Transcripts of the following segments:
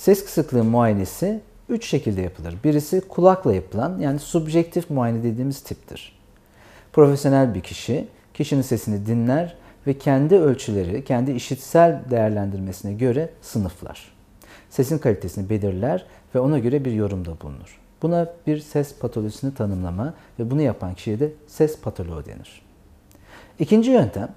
Ses kısıklığı muayenesi üç şekilde yapılır. Birisi kulakla yapılan yani subjektif muayene dediğimiz tiptir. Profesyonel bir kişi kişinin sesini dinler ve kendi ölçüleri, kendi işitsel değerlendirmesine göre sınıflar. Sesin kalitesini belirler ve ona göre bir yorumda bulunur. Buna bir ses patolojisini tanımlama ve bunu yapan kişiye de ses patoloğu denir. İkinci yöntem,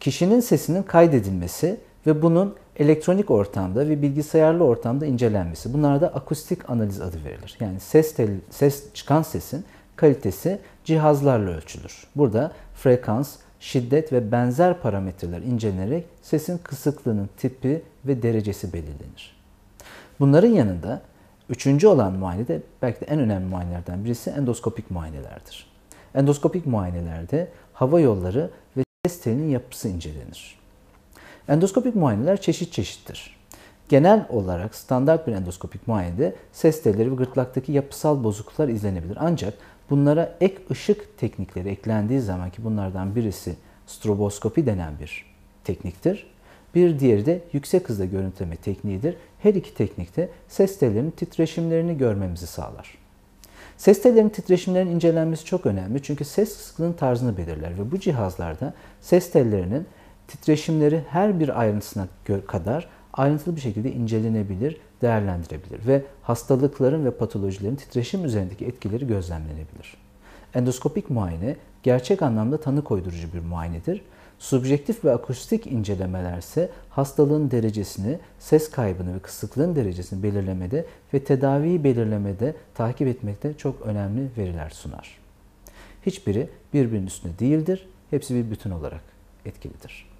kişinin sesinin kaydedilmesi ve bunun elektronik ortamda ve bilgisayarlı ortamda incelenmesi. Bunlara da akustik analiz adı verilir. Yani ses, tel, ses çıkan sesin kalitesi cihazlarla ölçülür. Burada frekans, şiddet ve benzer parametreler incelenerek sesin kısıklığının tipi ve derecesi belirlenir. Bunların yanında üçüncü olan muayene de belki de en önemli muayenelerden birisi endoskopik muayenelerdir. Endoskopik muayenelerde hava yolları ve ses telinin yapısı incelenir. Endoskopik muayeneler çeşit çeşittir. Genel olarak standart bir endoskopik muayenede ses telleri ve gırtlaktaki yapısal bozukluklar izlenebilir. Ancak bunlara ek ışık teknikleri eklendiği zaman ki bunlardan birisi stroboskopi denen bir tekniktir. Bir diğeri de yüksek hızda görüntüleme tekniğidir. Her iki teknikte ses tellerinin titreşimlerini görmemizi sağlar. Ses tellerinin titreşimlerinin incelenmesi çok önemli çünkü ses kısıklığının tarzını belirler ve bu cihazlarda ses tellerinin titreşimleri her bir ayrıntısına kadar ayrıntılı bir şekilde incelenebilir, değerlendirebilir ve hastalıkların ve patolojilerin titreşim üzerindeki etkileri gözlemlenebilir. Endoskopik muayene gerçek anlamda tanı koydurucu bir muayenedir. Subjektif ve akustik incelemeler ise hastalığın derecesini, ses kaybını ve kısıklığın derecesini belirlemede ve tedaviyi belirlemede takip etmekte çok önemli veriler sunar. Hiçbiri birbirinin üstünde değildir. Hepsi bir bütün olarak etkilidir.